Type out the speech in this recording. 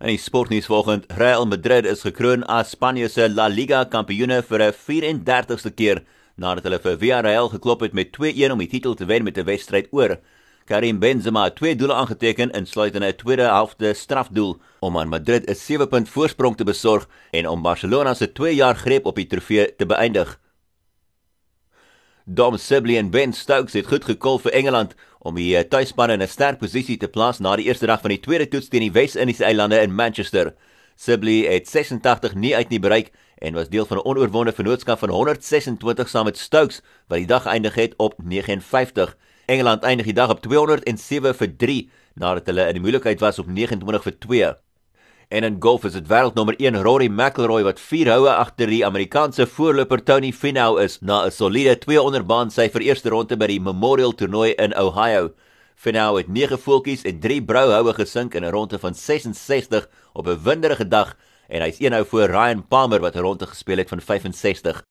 In die sportnuus vanoggend, Real Madrid is gekroon as Spanje se La Liga kampioene vir 'n 34ste keer nadat hulle vir Villarreal geklop het met 2-1 om die titel te wen met 'n wedstryd oor. Karim Benzema het twee doele aangeteken insluitende 'n tweede helfte strafdoel om aan Madrid 'n 7-punt voorsprong te besorg en om Barcelona se 2 jaar greep op die trofee te beëindig. Dom Sibley en Ben Stokes het goed gekol vir Engeland om die eh, tuisspan in 'n sterk posisie te plaas na die eerste dag van die tweede toets teen die Wes-Indiese eilande in Manchester. Sibley het 86 nie uit nie bereik en was deel van 'n onoorwonde vennootskap van 126 saam met Stokes wat die dag eindig het op 59. Engeland eindig die dag op 207 vir 3 nadat hulle in die moeilikheid was op 29 vir 2. En in golf is dit wêreldnommer 1 Rory McIlroy wat 4 houe agter die Amerikaanse voorloper Tony Finau is na 'n soliede 200 baan sy vir eerste ronde by die Memorial toernooi in Ohio. Finau het 9 voetjies en 3 brouhoue gesink in 'n ronde van 66 op 'n winderige dag en hy's een hou voor Ryan Palmer wat 'n ronde gespeel het van 65.